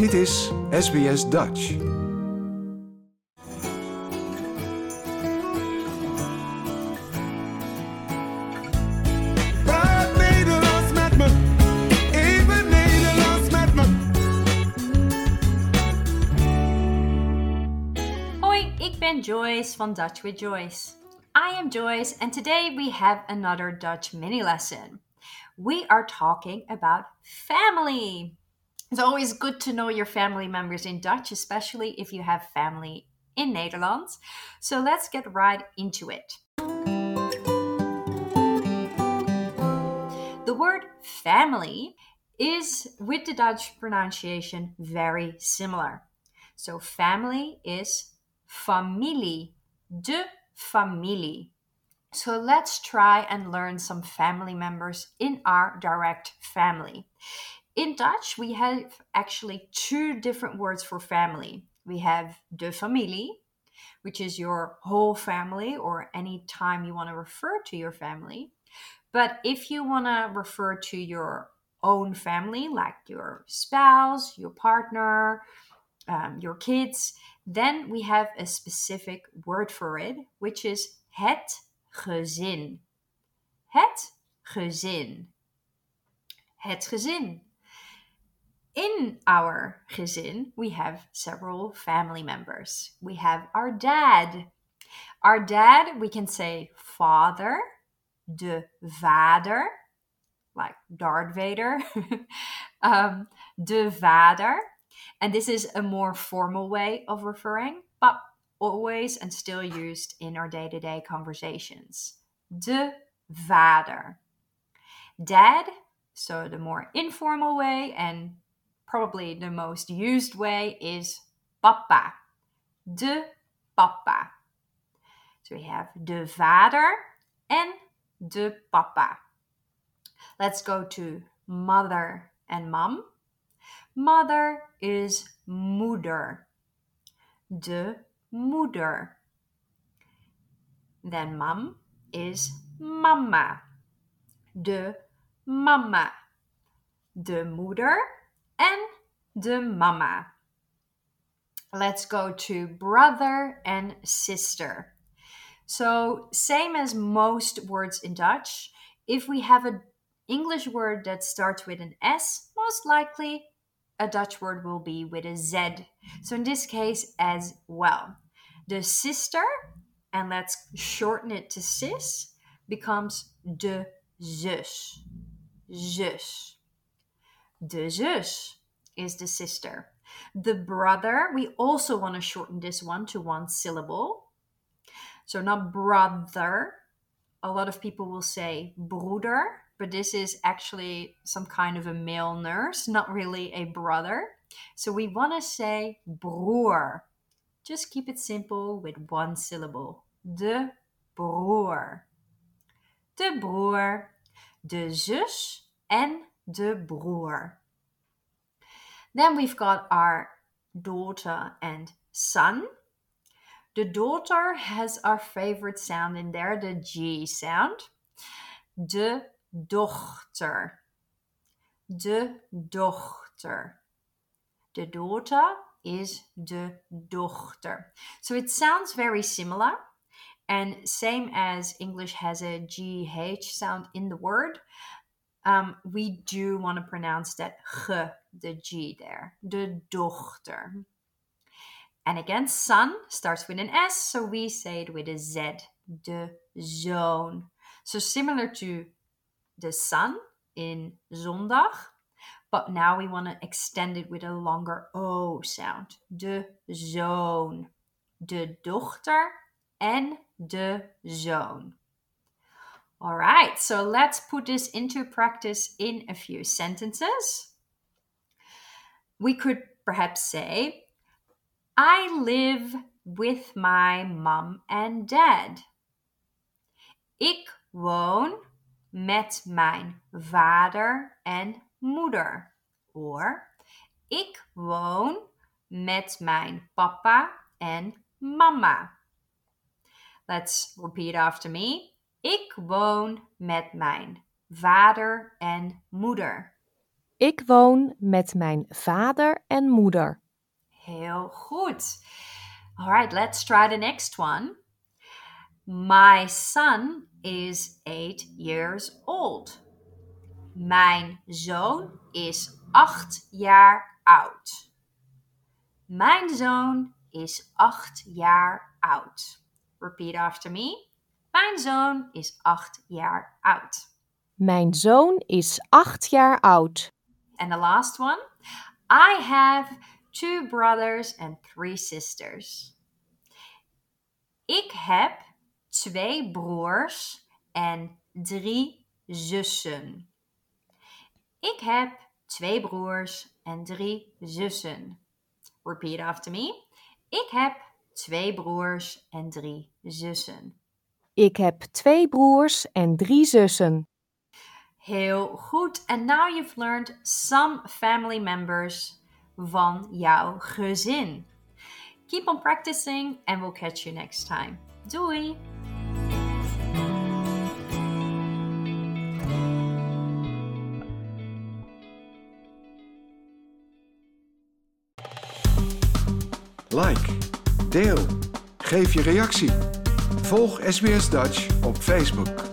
Dit is SBS Dutch. Praat Nederlands met me. Even Nederlands met me. Hoi, ik ben Joyce van Dutch with Joyce. I am Joyce, and today we have another Dutch mini lesson. We are talking about family. It's always good to know your family members in Dutch, especially if you have family in Netherlands. So let's get right into it. The word family is, with the Dutch pronunciation, very similar. So family is familie, de familie. So let's try and learn some family members in our direct family. In Dutch, we have actually two different words for family. We have de familie, which is your whole family or any time you want to refer to your family. But if you want to refer to your own family, like your spouse, your partner, um, your kids, then we have a specific word for it, which is het gezin. Het gezin. Het gezin. In our gezin, we have several family members. We have our dad. Our dad, we can say father, de vader, like Darth Vader, um, de vader. And this is a more formal way of referring, but always and still used in our day to day conversations. De vader. Dad, so the more informal way and probably the most used way is papa. De papa. So we have de vader and de papa. Let's go to mother and mom. Mother is moeder. De moeder. Then mom is mama. De mama. De moeder and de mama. Let's go to brother and sister. So, same as most words in Dutch, if we have an English word that starts with an S, most likely a Dutch word will be with a Z. So, in this case, as well. The sister, and let's shorten it to sis, becomes de zus. Zus. De zus is the sister. The brother, we also want to shorten this one to one syllable. So not brother. A lot of people will say broeder, but this is actually some kind of a male nurse, not really a brother. So we want to say broer. Just keep it simple with one syllable. De broer. De broer, de zus en de broer. Then we've got our daughter and son. The daughter has our favorite sound in there, the G sound. De dochter. De dochter. The daughter is de dochter. So it sounds very similar. And same as English has a GH sound in the word, um, we do want to pronounce that g, the G there. De dochter. And again, son starts with an S, so we say it with a Z. De zoon. So similar to the sun in zondag, but now we want to extend it with a longer O sound. De zoon. De dochter and de zoon. All right, so let's put this into practice in a few sentences. We could perhaps say, I live with my mom and dad. Ik woon met mijn vader en moeder. Or ik woon met mijn papa en mama. Let's repeat after me. Ik woon met mijn vader en moeder. Ik woon met mijn vader en moeder. Heel goed. All right, let's try the next one. My son is eight years old. Mijn zoon is acht jaar oud. Mijn zoon is acht jaar oud. Repeat after me. Mijn zoon is acht jaar oud. Mijn zoon is acht jaar oud. And the last one. I have two brothers and three sisters. Ik heb twee broers en drie zussen. Ik heb twee broers en drie zussen. Repeat after me. Ik heb twee broers en drie zussen. Ik heb twee broers en drie zussen. Heel goed. And now you've learned some family members van jouw gezin. Keep on practicing and we'll catch you next time. Doei! Like, deel, geef je reactie. Volg SBS Dutch op Facebook.